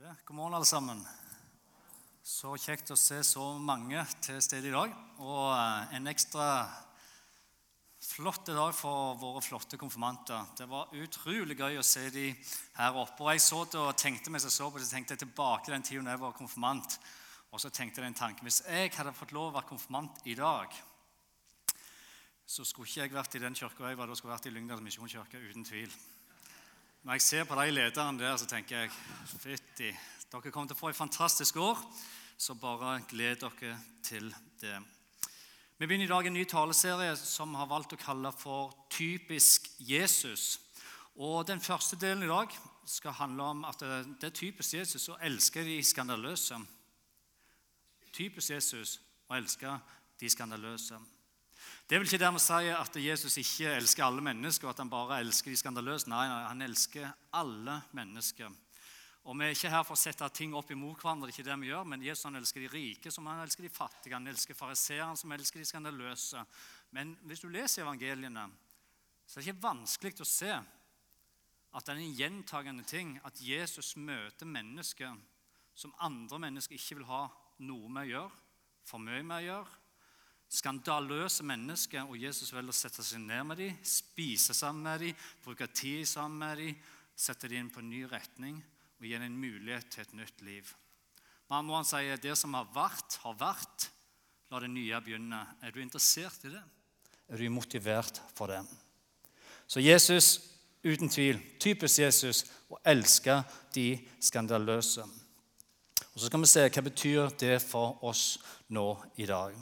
God morgen, alle sammen. Så kjekt å se så mange til stede i dag. Og eh, en ekstra flott dag for våre flotte konfirmanter. Det var utrolig gøy å se dem her oppe. Og jeg så det og tenkte mens jeg så på det, tenkte jeg tilbake den tiden jeg var konfirmant. Og så tenkte jeg en tanke. Hvis jeg hadde fått lov å være konfirmant i dag, så skulle ikke jeg vært i den kirka jeg var, da skulle vært i Lyngdal misjonskirke, uten tvil. Når jeg ser på de lederne der, så tenker jeg fytti, dere kommer til å få et fantastisk år. Så bare gled dere til det. Vi begynner i dag en ny taleserie som har valgt å kalle for 'Typisk Jesus'. Og Den første delen i dag skal handle om at det er typisk Jesus å elske de skandaløse. Typisk Jesus å elske de skandaløse. Det vil ikke dermed si at Jesus ikke elsker alle mennesker, og at han bare elsker de skandaløse. Nei, han elsker alle mennesker. Og Vi er ikke her for å sette ting opp imot hverandre, det er ikke det vi gjør, men Jesus han elsker de rike som han elsker de fattige. Han elsker fariseerne som elsker de skandaløse. Men hvis du leser evangeliene, så er det ikke vanskelig å se at det er en gjentagende ting at Jesus møter mennesker som andre mennesker ikke vil ha noe med å gjøre, for mye med å gjøre skandaløse mennesker, og Jesus velger å sette seg ned med dem, spise sammen med dem, bruke tid sammen med dem, sette dem inn på en ny retning og gi dem en mulighet til et nytt liv. Man må si det som har vært, har vært. La det nye begynne. Er du interessert i det? Er du motivert for det? Så Jesus, uten tvil, typisk Jesus, å elske de skandaløse. Og Så skal vi se hva betyr det for oss nå i dag.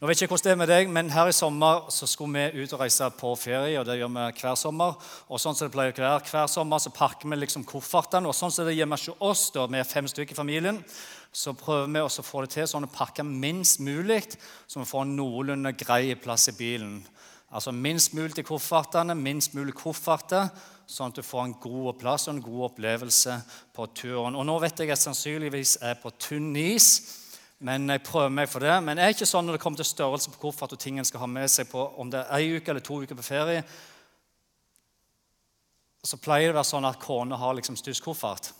Nå vet jeg ikke hvordan det er med deg, men Her i sommer så skulle vi ut og reise på ferie. og det gjør vi hver sommer. Og sånn som det pleier å være Hver sommer så pakker vi liksom koffertene. og sånn som det hjemme hos oss, da, vi er fem stykker i familien, så prøver vi også å få det til sånn å pakke minst mulig, så vi får en noenlunde grei plass i bilen. Altså Minst mulig til koffertene, minst mulig kofferter, sånn at du får en god plass og en god opplevelse på turen. Og Nå vet jeg at jeg sannsynligvis er på tynn is. Men jeg prøver meg for det. Men jeg er ikke sånn når det kommer til størrelse på koffert og ting en skal ha med seg på om det er ei uke eller to uker på ferie. Så pleier det å være sånn at kona har liksom størst koffert.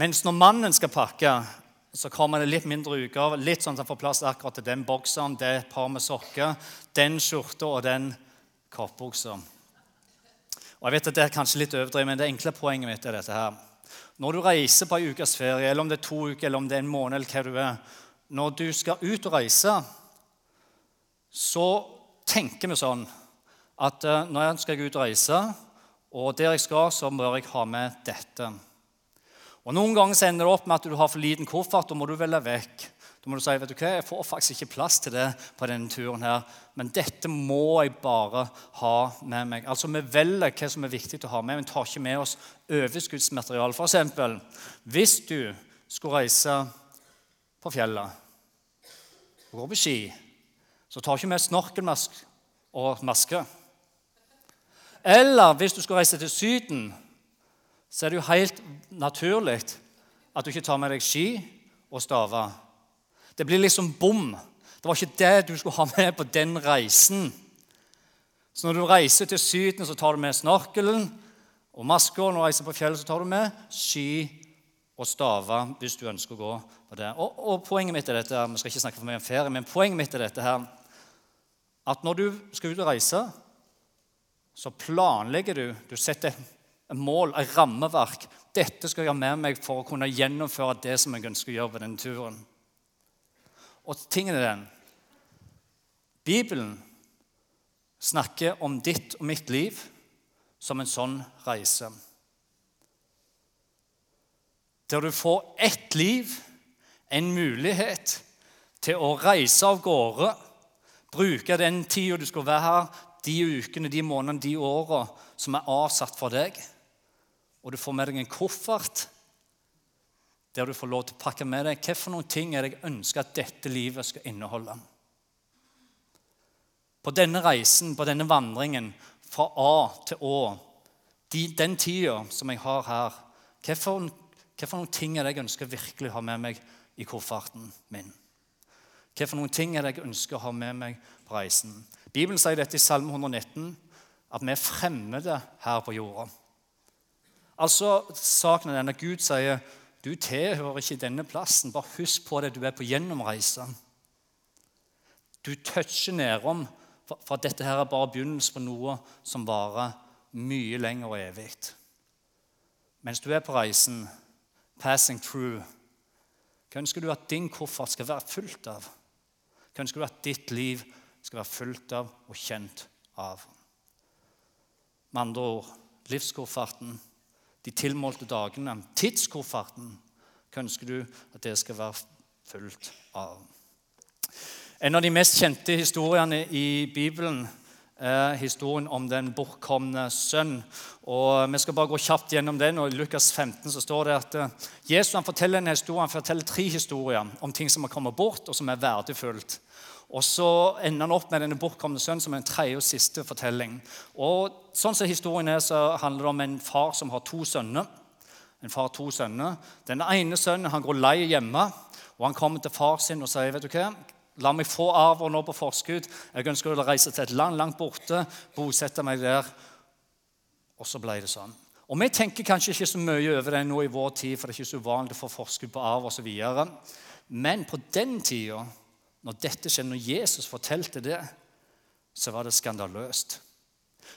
Mens når mannen skal pakke, så kommer det litt mindre uker. Litt sånn at han får plass akkurat til den bokseren, det par med sokker, den skjorta og den kortbuksa. Og jeg vet at Det er kanskje litt overdrevet, men det enkle poenget mitt er dette her. Når du reiser på en ukes ferie, eller om det er to uker, eller om det er en måned, eller hva du er Når du skal ut og reise, så tenker vi sånn at eh, når jeg skal ut og reise, og der jeg skal, så bør jeg ha med dette. Og Noen ganger så ender det opp med at du har for liten koffert, og må du velge vekk. Da må du si vet du hva, jeg får faktisk ikke plass til det på denne turen. her, Men dette må jeg bare ha med meg. Altså, Vi velger hva som er viktig å ha med, men tar ikke med oss overskuddsmateriale. F.eks. hvis du skulle reise på fjellet og gå på ski, så tar ikke med snorkelmask og maske. Eller hvis du skulle reise til Syden, så er det jo helt naturlig at du ikke tar med deg ski og staver. Det blir liksom bom. Det var ikke det du skulle ha med på den reisen. Så når du reiser til Syden, så tar du med snorkelen og maska. Når du reiser på fjellet, så tar du med ski og staver hvis du ønsker å gå på det. Og, og poenget mitt er dette, Vi skal ikke snakke for mye om ferie, men poenget mitt er dette her, at når du skal ut og reise, så planlegger du Du setter et mål, et rammeverk. Dette skal jeg ha med meg for å kunne gjennomføre det som jeg ønsker å gjøre på denne turen. Og tingen er den Bibelen snakker om ditt og mitt liv som en sånn reise. Der du får ett liv, en mulighet til å reise av gårde, bruke den tida du skal være her, de ukene, de månedene, de åra som er avsatt for deg. Og du får med deg en koffert der du får lov til å pakke med deg hva for noen ting er det jeg ønsker at dette livet skal inneholde. På denne reisen, på denne vandringen fra A til Å, de, den tida som jeg har her, hva for, hva for noen ting er det jeg ønsker virkelig å ha med meg i kofferten min? Hva for noen ting er det jeg ønsker å ha med meg på reisen? Bibelen sier dette i Salme 119, at vi er fremmede her på jorda. Altså, saken er denne Gud sier du tilhører ikke denne plassen. Bare husk på det, du er på gjennomreise. Du toucher nedom, for dette her er bare begynnelsen på noe som varer mye lenger og evig. Mens du er på reisen, passing through, hva ønsker du at din koffert skal være fullt av? Hva ønsker du at ditt liv skal være fullt av og kjent av? Med andre ord livskofferten de tilmålte dagene, tidskofferten, hva ønsker du at det skal være fullt av? En av de mest kjente historiene i Bibelen er historien om den bortkomne sønn. Og Vi skal bare gå kjapt gjennom den. og I Lukas 15 så står det at eh, Jesus han forteller en historie, han forteller tre historier om ting som har kommet bort, og som er verdifullt. Og så ender han opp med denne bortkomne sønnen som er en tredje og siste fortelling. Og sånn som historien er, så handler det om en far som har to sønner. En far to sønner. Den ene sønnen han går lei hjemme, og han kommer til far sin og sier vet du hva, La meg få arven nå på forskudd. Jeg ønsker å reise til et land langt borte, bosette meg der. Og så ble det sånn. Og Vi tenker kanskje ikke så mye over det nå i vår tid, for det er ikke så uvanlig å få forskudd på arv osv. Men på den tida når dette skjedde, når Jesus fortalte det, så var det skandaløst.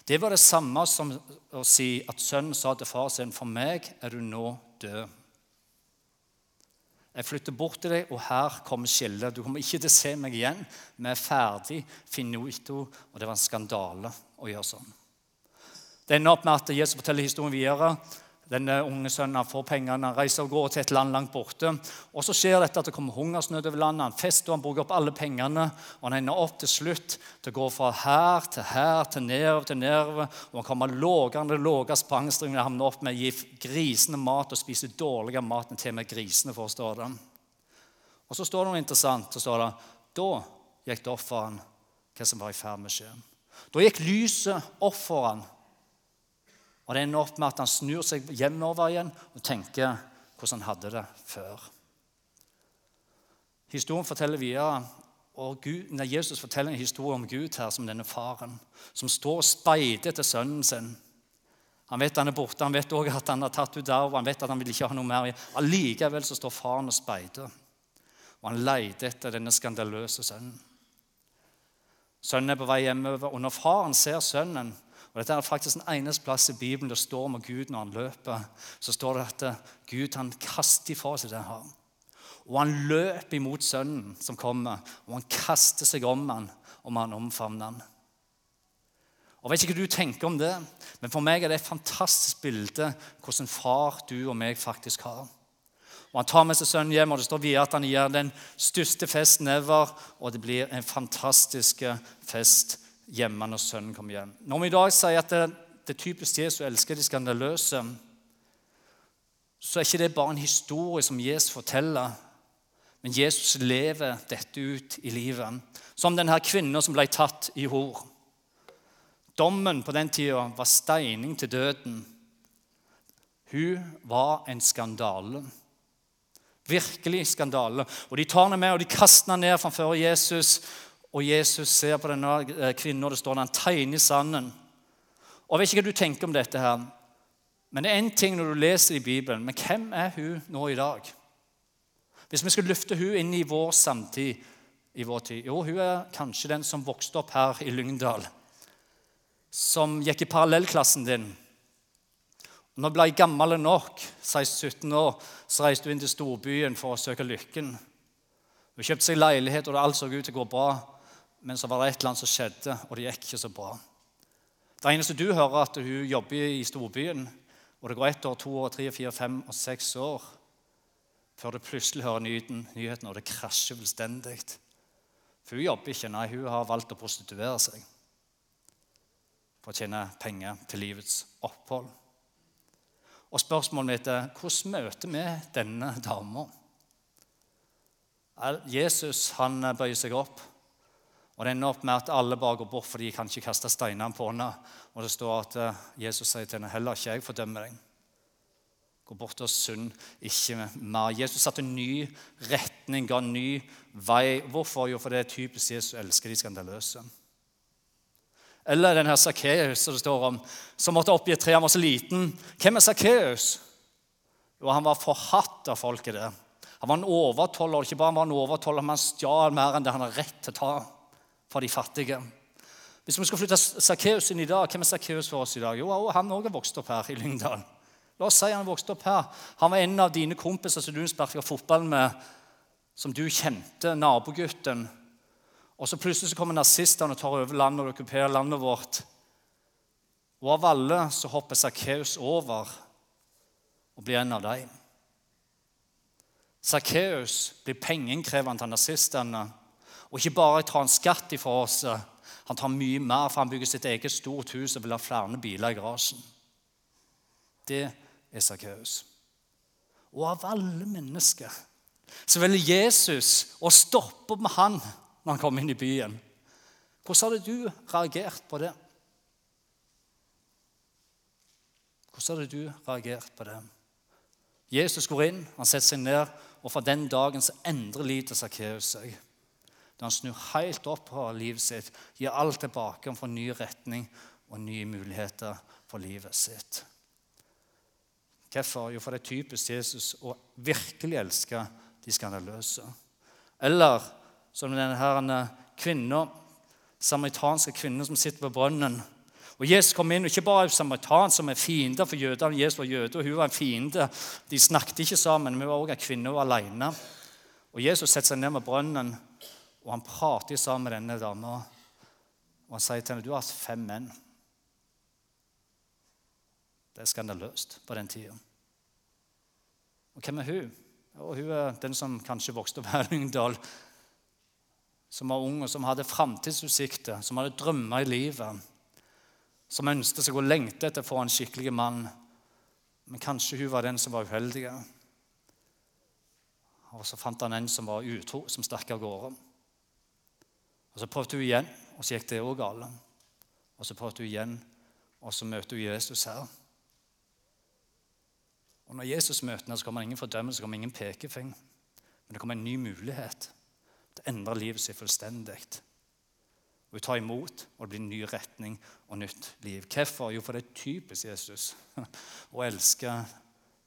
Det var det samme som å si at sønnen sa til far sin, 'For meg er du nå død.' Jeg flytter bort til deg, og her kommer skillet. Du kommer ikke til å se meg igjen. Vi er ferdig, finito, og det var en skandale å gjøre sånn. Det ender opp med at Jesus forteller historien videre. Denne unge sønnen han får pengene, han reiser og går til et land langt borte. Og Så skjer dette at det kommer hungersnød over landet. Han fester og han bruker opp alle pengene. og Han ender opp til slutt til å gå fra her til her til nedover til nedover. og Han kommer lågere lågere sprangstringene og havner opp med å gi grisene mat og spise dårligere mat enn til med grisene. forstår det. Og Så står det noe interessant. Så står det, Da gikk det opp for han hva som var i ferd med å skje. Da gikk lyset opp for han og Det ender opp med at han snur seg hjemover igjen og tenker hvordan han hadde det før. Historien forteller videre, og Gud, nei, Jesus forteller en historie om Gud her som denne faren, som står og speider etter sønnen sin. Han vet han er borte, han vet også at han har tatt ut arv, han vet at han vil ikke ha noe mer. Allikevel så står faren og speider, og han leter etter denne skandaløse sønnen. Sønnen er på vei hjemover, og når faren ser sønnen, og Dette er faktisk den eneste plass i Bibelen det står om Gud når han løper. Så står det at eh, Gud han kaster ifra seg det han. Og han løper imot sønnen som kommer, og han kaster seg om han, og han omfavner han. Og vet ikke hva du tenker om det, men For meg er det et fantastisk bilde hvordan far du og meg faktisk har. Og Han tar med seg sønnen hjem, og det står videre at han gir den største festen ever. Og det blir en fantastisk fest hjemme når sønnen kommer hjem. Når vi i dag sier at det, det typisk Jesus elsker de skandaløse, så er ikke det bare en historie som Jesus forteller. Men Jesus lever dette ut i livet. Som denne kvinnen som ble tatt i hor. Dommen på den tida var steining til døden. Hun var en skandale. Virkelig skandale. Og De tar henne med og de kaster henne ned framfor Jesus. Og Jesus ser på denne eh, kvinnen, og det står han tegner i sanden. Og Jeg vet ikke hva du tenker om dette, her, men det er én ting når du leser i Bibelen. Men hvem er hun nå i dag? Hvis vi skal løfte hun inn i vår samtid, i vår tid Jo, hun er kanskje den som vokste opp her i Lyngdal. Som gikk i parallellklassen din. Når jeg ble gammel nok, 16-17 år, så reiste hun inn til storbyen for å søke lykken. Hun kjøpte seg leilighet, og alt så ut til å gå bra. Men så var det et eller annet som skjedde, og det gikk ikke så bra. Det eneste du hører, er at hun jobber i storbyen, og det går ett år, to år, tre, fire, fem og seks år før du plutselig hører nyheten, og det krasjer fullstendig. For hun jobber ikke, nei, hun har valgt å prostituere seg for å tjene penger til livets opphold. Og Spørsmålet mitt er hvordan møter vi denne dama? Jesus han bøyer seg opp og Det ender opp med at alle bare går bort, for de kan ikke kaste steinene på henne. Og det står at eh, Jesus sier til henne heller ikke jeg fordømmer deg. Gå bort og synd ikke mer. Jesus satte en ny retning, ga en ny vei. Hvorfor? Jo, for det er typisk Jesus elsker de skandaløse. Eller den her Sakkeus som det står om, som måtte oppgi et tre. Han var så liten. Hvem er Sakkeus? Jo, han var forhatt av folket der. Han var en overtoller. Ikke bare han var en overtoller, men han stjal mer enn det han har rett til å ta fra de fattige. Hvis vi skal flytte Sakkeus inn i dag, hvem er Sakkeus for oss i dag? Jo, han òg er vokst opp her i Lyngdal. La oss si han vokste opp her. Han var en av dine kompiser som du sparka fotball med, som du kjente, nabogutten. Og så plutselig så kommer nazistene og tar over landet og okkuperer landet vårt. Og av alle så hopper Sakkeus over og blir en av dem. Sakkeus blir pengeinnkreveren til nazistene. Og ikke bare tar han skatt ifra oss, han tar mye mer, for han bygger sitt eget stort hus og vil ha flere biler i garasjen. Det er Sakkeus. Og av alle mennesker så velger Jesus å stoppe med han når han kommer inn i byen. Hvordan hadde du reagert på det? Hvordan hadde du reagert på det? Jesus går inn, han setter seg ned, og fra den dagen så endrer livet til Sakkeus seg. Da han snur helt opp på livet sitt, gir alt tilbake og får ny retning og nye muligheter for livet sitt. Hvorfor? Jo, for det er typisk Jesus å virkelig elske de skandaløse. Eller som denne kvinna, samaritanske kvinnen som sitter på brønnen. Og Jesus kom inn, og Ikke bare samaritan, som er fiender for jødene. Jesus var jøde, og hun var en fiende. De snakket ikke sammen, men hun var også en kvinne og alene. Og Jesus setter seg ned med brønnen, og han prater sammen med denne dama. Og han sier til henne du har hatt fem menn. Det er skandaløst på den tida. Og hvem er hun? Og hun er den som kanskje vokste opp her i Lyngdal som var ung, og som hadde framtidsutsikter, som hadde drømmer i livet. Som ønsket seg å lengte etter å få en skikkelig mann. Men kanskje hun var den som var uheldig. Og så fant han en som var utro, som stakk av gårde. Og Så prøvde hun igjen, og så gikk det òg galt. Og så prøvde hun igjen, og så møter hun Jesus her. Og Når Jesus møter henne, så kommer ingen fordømmelse, så kommer ingen pekefing. Men det kommer en ny mulighet. Det endrer livet sitt fullstendig. Og Hun tar imot, og det blir en ny retning og nytt liv. Hvorfor? Jo, for det er typisk Jesus å elske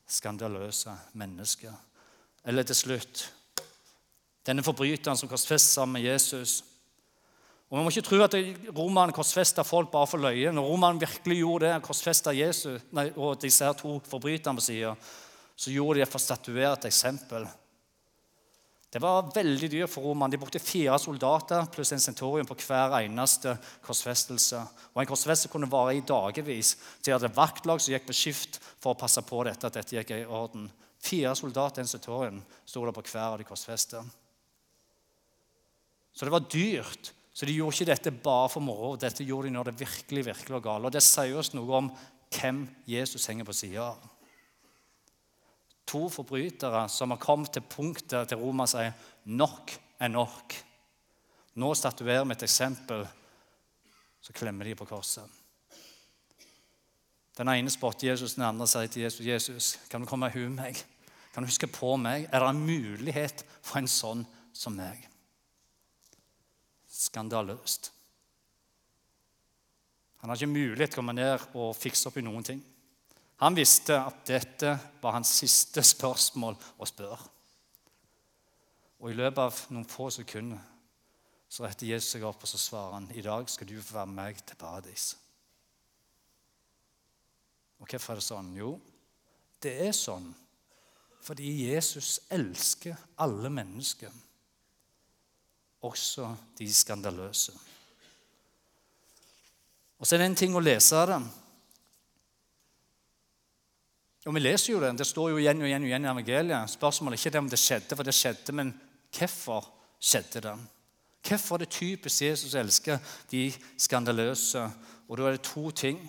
skandaløse mennesker. Eller til slutt denne forbryteren som korsfestet sammen med Jesus. Og Vi må ikke tro at romerne korsfesta folk bare for løye. Når romerne virkelig gjorde det, korsfesta Jesus nei, og disse her to forbryterne på sida, så gjorde de det for å statuere et eksempel. Det var veldig dyrt for romerne. De brukte fire soldater pluss en sentorium på hver eneste korsfestelse. Og En korsfestelse kunne vare i dagevis. De hadde vaktlag som gikk på skift for å passe på dette, at dette gikk i orden. Fire soldater i en sentorium sto det på hver av de korsfeste. Så det var dyrt. Så de gjorde ikke dette bare for moro. Dette gjorde de når det virkelig virkelig var galt. Og Det sier oss noe om hvem Jesus henger på sida av to forbrytere som har kommet til punktet til Roma sier nok er nok. Nå statuerer vi et eksempel. Så klemmer de på korset. Den ene spotter Jesus, den andre sier til Jesus, 'Jesus, kan du komme og hu meg?' 'Kan du huske på meg?' Er det en mulighet for en sånn som meg? Skandaløst. Han har ikke mulighet til å komme ned og fikse opp i noen ting. Han visste at dette var hans siste spørsmål å spørre. Og I løpet av noen få sekunder så retter Jesus seg opp og så svarer han, i dag skal du få være med meg til paradis. Og Hvorfor er det sånn? Jo, det er sånn fordi Jesus elsker alle mennesker, også de skandaløse. Og Så er det en ting å lese det, og Vi leser jo det. Det står jo igjen og igjen og igjen i evangeliet. Spørsmålet er ikke det om det skjedde, for det skjedde, men hvorfor skjedde det? Hvorfor er det typisk Jesus elsker de skandaløse? Og da er det to ting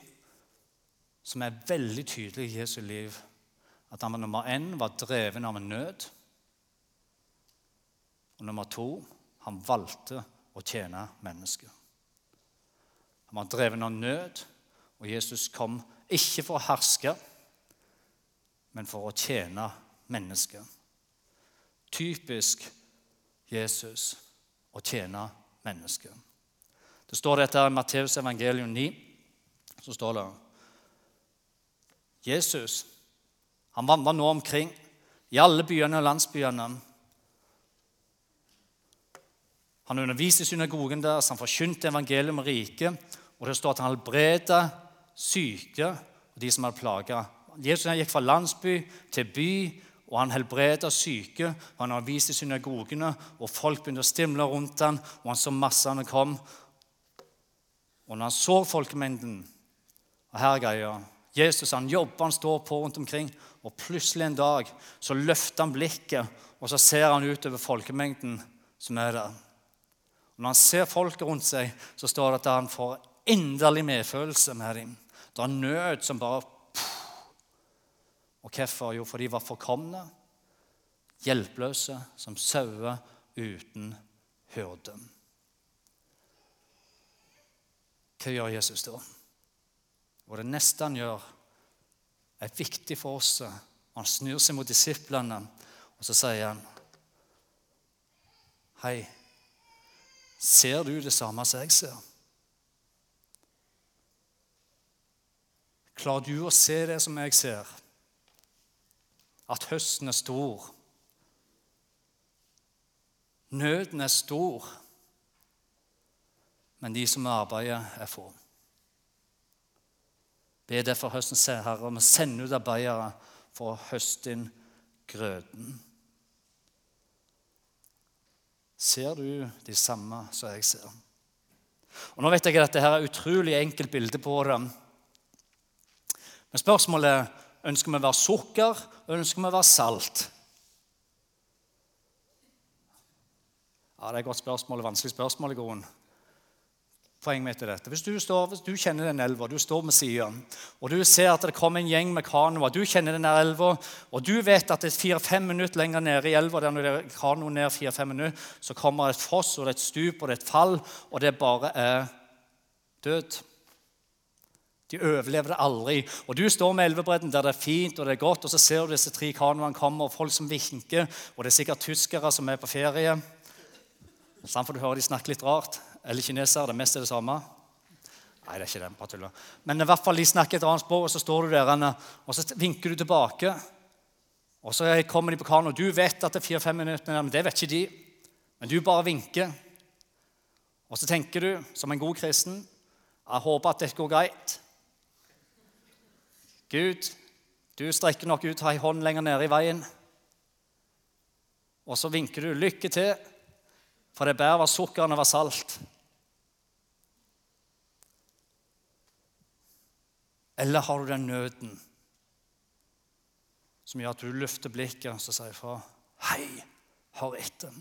som er veldig tydelige i Jesu liv. At han nummer én var dreven av en nød. Og nummer to han valgte å tjene mennesker. Han var dreven av nød, og Jesus kom ikke for å herske men for å tjene mennesker. Typisk Jesus å tjene mennesker. Det står dette i Matteus evangelium 9. Så står det Jesus han vandra nå omkring i alle byene og landsbyene. Han underviste i synagogen deres, han forkynte evangeliet om riket. Og det står at han helbreda syke og de som hadde plaga. Jesus gikk fra landsby til by, og han helbreda syke. og Han underviste i synagogene, og folk begynte å stimle rundt ham, og han så massene kom. Og når han så folkemengden og her greia, Jesus han jobber, han står på rundt omkring, og plutselig en dag så løfter han blikket, og så ser han utover folkemengden som er der. Når han ser folket rundt seg, så står det at han får inderlig medfølelse med dem. Det er nød som bare Og hvorfor? Jo, for de var forkomne, hjelpeløse, som sauer uten hyrde. Hva gjør Jesus da? Og det neste han gjør, er viktig for oss. Han snur seg mot disiplene, og så sier han Hei, ser du det samme som jeg ser? Klarer du å se det som jeg ser? At høsten er stor. Nøden er stor, men de som arbeider, er få. Be derfor høstens Herre om å sende ut arbeidere for å høste inn grøten. Ser du de samme som jeg ser? Og Nå vet jeg at dette her er utrolig enkelt bilde på det. Men spørsmålet er ønsker vi å være sukker, ønsker vi å være salt. Ja, Det er et godt spørsmål, vanskelig spørsmål i grunnen poeng mitt er dette. Hvis du, står, hvis du kjenner den elva, du står med sida, og du ser at det kommer en gjeng med kanoer, du kjenner den elva, og du vet at det er fire-fem minutter lenger nede i elva der det er kano ned fire-fem minutter, så kommer det et foss, og det er et stup, og det er et fall, og det bare er død. De overlever det aldri. Og Du står med elvebredden der det er fint og det er godt, og så ser du disse tre kanoene komme, og folk som vinker, og det er sikkert tyskere som er på ferie. Sånn får du høre de snakke litt rart. Eller kinesere. Det meste er det samme. Nei, det er ikke det. bare. Men i hvert fall de snakker et annet språk, og så står du der og så vinker du tilbake. Og så kommer de på kano. Du vet at det er fire-fem minutter, men det vet ikke de. Men du bare vinker. Og så tenker du, som en god kristen, jeg håper at det går greit. Gud, du strekker nok ut ei hånd lenger nede i veien. Og så vinker du 'lykke til', for det er å være sukker å være salt. Eller har du den nøden som gjør at du løfter blikket og sier fra Hei, hør etter.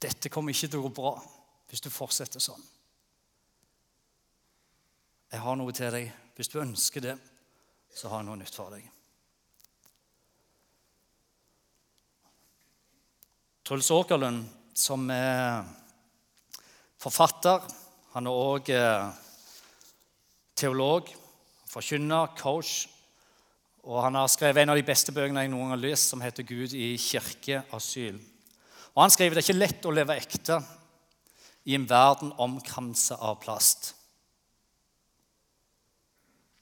Dette kommer ikke til å gå bra hvis du fortsetter sånn. Jeg har noe til deg. Hvis du ønsker det, så har jeg noe nytt for deg. Truls Åkerlund, som er forfatter, han er òg teolog, forkynner, coach. Og han har skrevet en av de beste bøkene jeg noen gang har lest, som heter 'Gud i kirkeasyl'. Og Han skriver det er ikke lett å leve ekte i en verden omkranset av plast.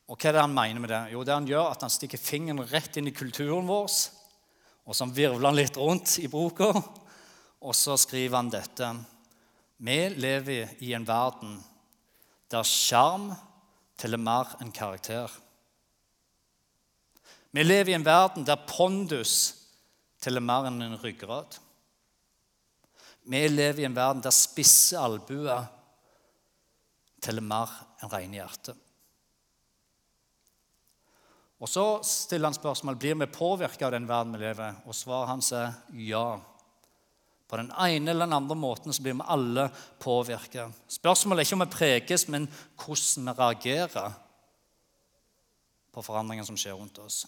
Og Hva er det han mener med det? Jo, det han gjør, at han stikker fingeren rett inn i kulturen vår, og så virvler han litt rundt i boka, og så skriver han dette. Vi lever i en verden der sjarm teller mer enn karakter. Vi lever i en verden der pondus teller mer enn en ryggrad. Vi lever i en verden der spisse albuer teller mer enn rene hjerte. Og Så stiller han spørsmål blir vi påvirka av den verden vi lever. Og svaret hans er ja. På den ene eller den andre måten så blir vi alle påvirket. Spørsmålet er ikke om vi preges, men hvordan vi reagerer på forandringen som skjer rundt oss.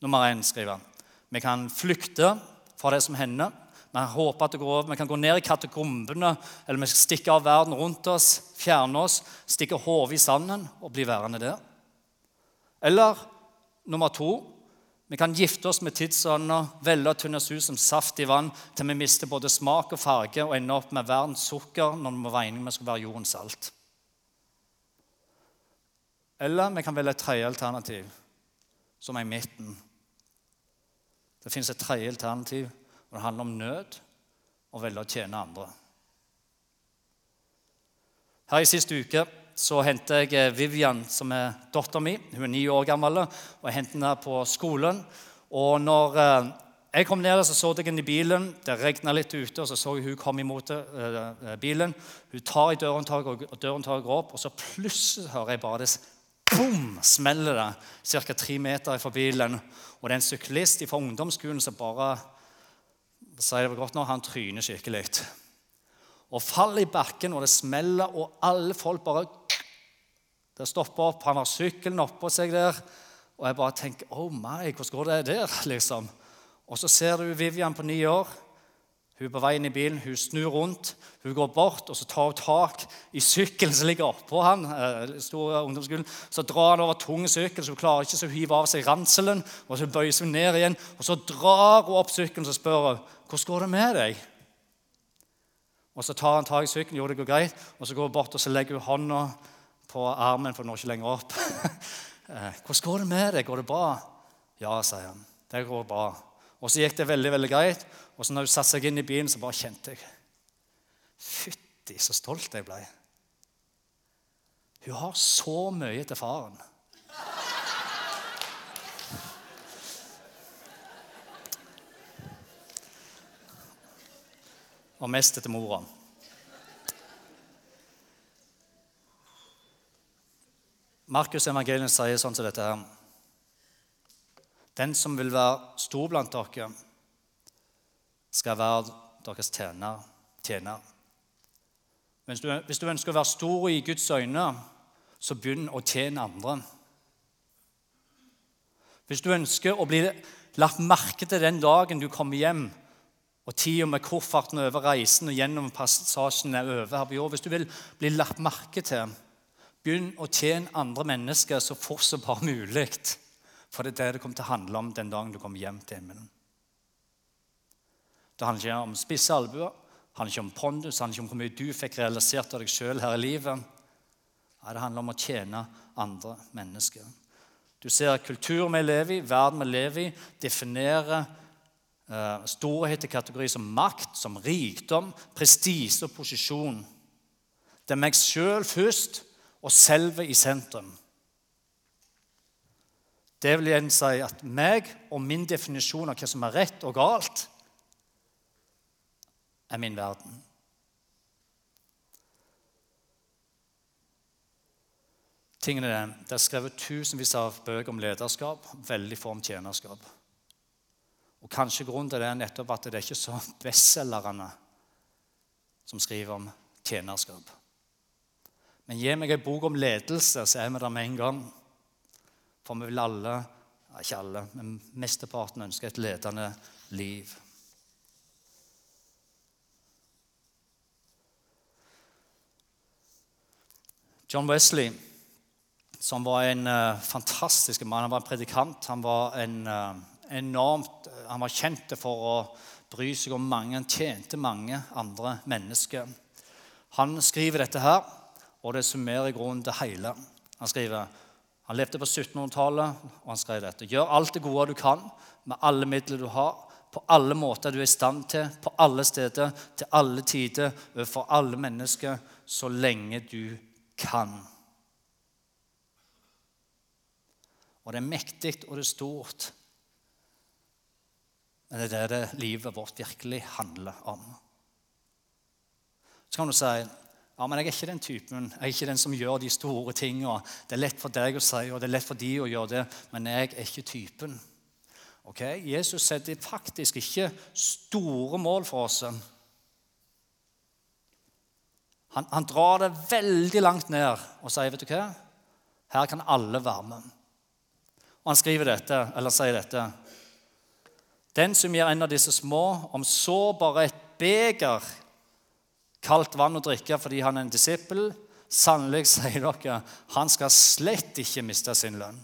Nummer én skriver vi kan flykte fra det som hender. Vi håper at det går over. Vi kan gå ned i katakombene eller vi stikke av verden rundt oss, fjerne oss, stikke hodet i sanden og bli værende der. Eller nummer to Vi kan gifte oss med tidsånder, velle tynne oss ut som saft i vann til vi mister både smak og farge og ender opp med verdens sukker når vi må regne med skal være jordens salt. Eller vi kan velge et tredje alternativ, som er i midten. Det fins et tredje alternativ, og det handler om nød og velge å tjene andre. Her i siste uke så hentet jeg Vivian, som er dattera mi. Hun er ni år gammel. og Jeg hentet henne på skolen. Og når eh, jeg kom ned, så så jeg henne i bilen. Det regna litt ute, og så så jeg hun kom imot uh, bilen. Hun tar i dørhåndtaket, og dørhåndtaket går opp, og så plutselig hører jeg bare det boom, smeller det ca. tre meter fra bilen. Og det er en syklist fra ungdomsskolen som bare sier det godt nå, han tryner skikkelig og faller i bakken, og det smeller, og alle folk bare Det stopper opp. Han har sykkelen oppå seg der. Og jeg bare tenker Oh my, hvordan går det der? liksom? Og så ser du Vivian på ni år. Hun er på vei inn i bilen, hun snur rundt. Hun går bort og så tar hun tak i sykkelen som ligger oppå han, ungdomsskolen, Så drar han over tung sykkel, så hun klarer ikke så hun hiver av seg ranselen. og Så bøyer hun ned igjen, og så drar hun opp sykkelen og spør hun, hvordan går det med deg. Og Så tar han tak i sykkelen, jo det går greit, og så går hun bort og så legger hun hånda på armen, for den når ikke lenger opp. Eh, 'Hvordan går det med deg? Går det bra?' 'Ja', sier han. 'Det går bra.' Og så gikk det veldig veldig greit. Og så når hun satte seg inn i bilen, så bare kjente jeg Fytti, så stolt jeg ble. Hun har så mye til faren. og mest etter mora. Markus evangeliet sier sånn som dette her. Den som vil være stor blant dere, skal være deres tjener. tjener. Hvis du, hvis du ønsker å være stor i Guds øyne, så begynn å tjene andre. Hvis du ønsker å bli lagt merke til den dagen du kommer hjem, og tida med kofferten over reisen og gjennom passasjen er over her på jord. Hvis du vil bli lagt merke til, begynn å tjene andre mennesker så fort som bare mulig. For det er det det kommer til å handle om den dagen du kommer hjem til himmelen. Det handler ikke om spisse albuer, handler ikke om pondus, det handler ikke om hvor mye du fikk realisert av deg sjøl her i livet. Nei, det handler om å tjene andre mennesker. Du ser kulturen vi lever i, verden vi lever i, definerer Eh, storhet i kategori som makt, som rikdom, prestisje og posisjon. Det er meg sjøl først og selve i sentrum. Det vil igjen si at meg og min definisjon av hva som er rett og galt, er min verden. Tingene er, Det er skrevet tusenvis av bøker om lederskap, veldig få om tjenerskap. Og Kanskje grunnen til det er nettopp at det er ikke så bestselgerne som skriver om tjenerskap. Men gi meg ei bok om ledelse, så er vi der med en gang. For vi vil alle, ikke alle, men mesteparten ønsker et ledende liv. John Wesley, som var en uh, fantastisk mann, han var en predikant, han var en uh, enormt Han var kjent for å bry seg om mange. Han tjente mange andre mennesker. Han skriver dette her, og det summerer i grunnen det hele. Han skriver han levde på 1700-tallet, og han skrev dette. Gjør alt det gode du kan, med alle midler du har, på alle måter du er i stand til, på alle steder, til alle tider, overfor alle mennesker, så lenge du kan. Og det er mektig, og det er stort. Men det er det livet vårt virkelig handler om. Så kan du si ja, men jeg er ikke den typen. Jeg er ikke den som gjør de store tingene. Det er lett for deg å si, og det er lett for de å gjøre det, men jeg er ikke typen. Ok? Jesus setter faktisk ikke store mål for oss. Han, han drar det veldig langt ned og sier, 'Vet du hva? Her kan alle være med.' Og han skriver dette, eller sier dette den som gir en av disse små, om så bare et beger kaldt vann å drikke fordi han er en disippel, sannelig sier dere, han skal slett ikke miste sin lønn.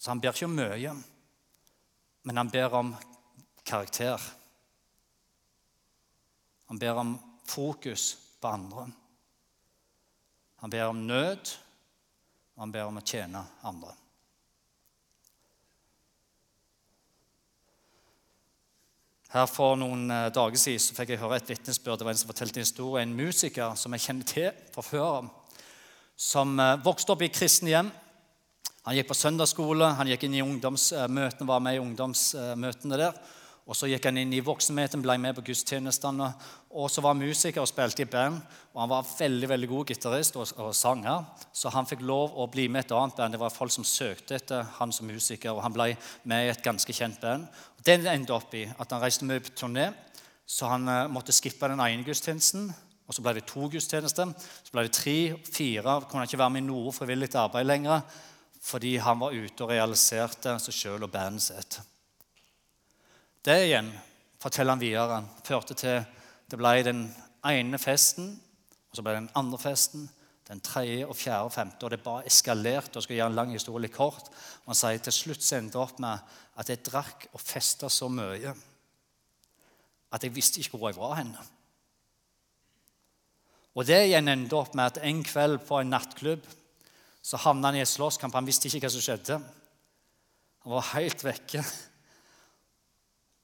Så han ber ikke om mye, men han ber om karakter. Han ber om fokus på andre. Han ber om nød, og han ber om å tjene andre. Her For noen eh, dager siden så fikk jeg høre et vitnesbyrd. Det var en som fortalte en historie, en musiker som jeg kjenner til fra før, som eh, vokste opp i kristne hjem. Han gikk på søndagsskole, han gikk inn i ungdomsmøtene, var med i ungdomsmøtene der. Og Så gikk han inn i voksenheten, ble med på gudstjenestene. Og så var han musiker og spilte i band. og Han var veldig veldig god gitarist og, og, sanger. Så han fikk lov å bli med et annet band. Det var folk som søkte etter han som musiker. og Han ble med i et ganske kjent band. Og Det endte opp i at han reiste mye på turné, så han uh, måtte skippe den ene gudstjenesten. Og Så ble det to gudstjenester. Så ble det tre, fire. Kunne han ikke være med i noe frivillig arbeid lenger fordi han var ute og realiserte seg sjøl og bandet sitt. Det igjen, forteller han videre, førte til det ble den ene festen, og så ble det den andre festen, den tredje og fjerde og femte. Og det bare eskalerte. og skal gjøre en lang historie litt kort. Og han sier til slutt så endte opp med at jeg drakk og festa så mye at jeg visste ikke hvor jeg var hen. Og det igjen endte opp med at en kveld på en nattklubb så havna han i et slåsskamp. Han visste ikke hva som skjedde. Han var helt vekke.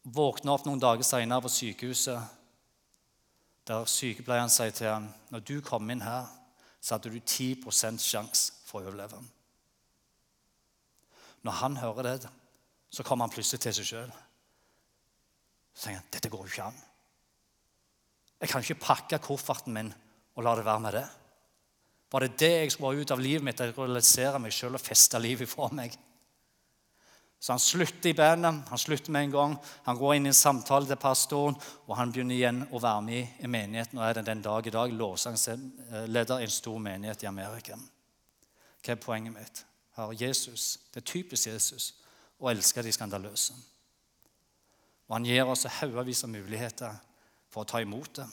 Våkna opp noen dager seinere på sykehuset, der sykepleieren sier til ham når du kom inn her, så hadde du 10 sjanse for å overleve. Når han hører det, så kommer han plutselig til seg sjøl. Så tenker han dette går jo ikke an. Jeg kan ikke pakke kofferten min og la det være med det. Var det det jeg skulle ha ut av livet mitt? Jeg realisere meg sjøl og feste livet fra meg? Så han slutter i bandet. Han slutter med en gang. Han går inn i en samtale til pastoren, og han begynner igjen å være med i menigheten. Og er den dag i dag lovsangsleder i en stor menighet i Amerika. Hva er poenget mitt? Her, Jesus, Det er typisk Jesus å elske de skandaløse. Og han gir oss haugevis av muligheter for å ta imot det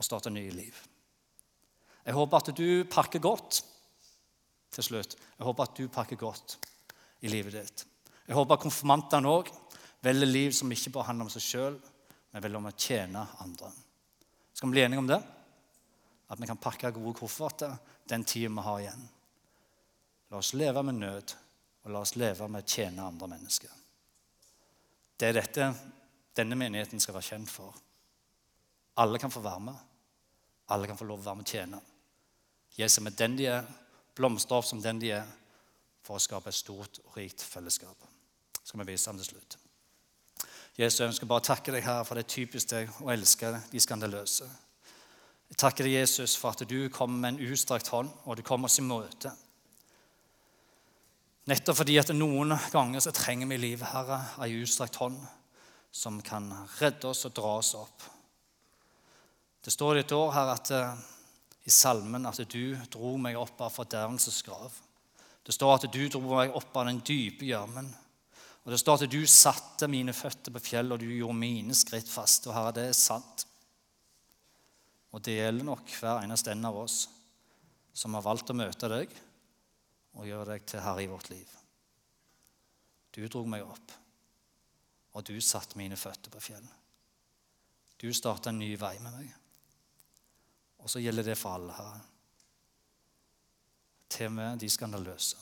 og starte nye liv. Jeg håper at du pakker godt til slutt. Jeg håper at du pakker godt i livet ditt. Jeg håper konfirmantene òg velger liv som ikke bare handler om seg sjøl, men velger om å tjene andre. Skal vi bli enige om det? At vi kan pakke gode kofferter den tida vi har igjen. La oss leve med nød, og la oss leve med å tjene andre mennesker. Det er dette denne menigheten skal være kjent for. Alle kan få være med. Alle kan få lov å være med og tjene. Gi seg med den de er, blomstre opp som den de er, for å skape et stort og rikt fellesskap. skal vi vise ham til slutt. Jesus, jeg ønsker bare å takke deg her, for det er typisk deg å elske de skandaløse. Jeg takker deg, Jesus, for at du kommer med en utstrakt hånd, og du kommer oss i møte. Nettopp fordi at noen ganger så trenger vi i livet, Herre, ei utstrakt hånd som kan redde oss og dra oss opp. Det står i et år her at, uh, i salmen at du dro meg opp av fordervelsens grav. Det står at du dro meg opp av den dype gjørmen. Og det står at du satte mine føtter på fjellet, og du gjorde mine skritt fast. Og Herre, det er sant. Og det gjelder nok hver eneste en av oss som har valgt å møte deg og gjøre deg til herre i vårt liv. Du dro meg opp, og du satte mine føtter på fjellet. Du starta en ny vei med meg. Og så gjelder det for alle, Herre til og med de skandaløse.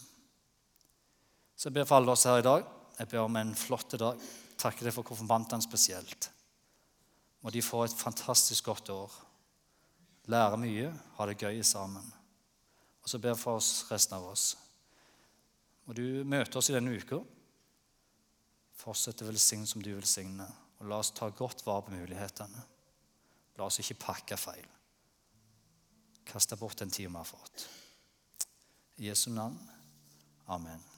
Så jeg ber for alle oss her i dag. Jeg ber om en flott dag. Takker deg for konfirmantene spesielt. Må de få et fantastisk godt år. Lære mye, ha det gøy sammen. Og så ber jeg for oss resten av oss. Må du møte oss i denne uka. Fortsett å velsigne som du velsigner. Og la oss ta godt vare på mulighetene. La oss ikke pakke feil. Kaste bort den tida vi har fått. I Jesu navn. Amen.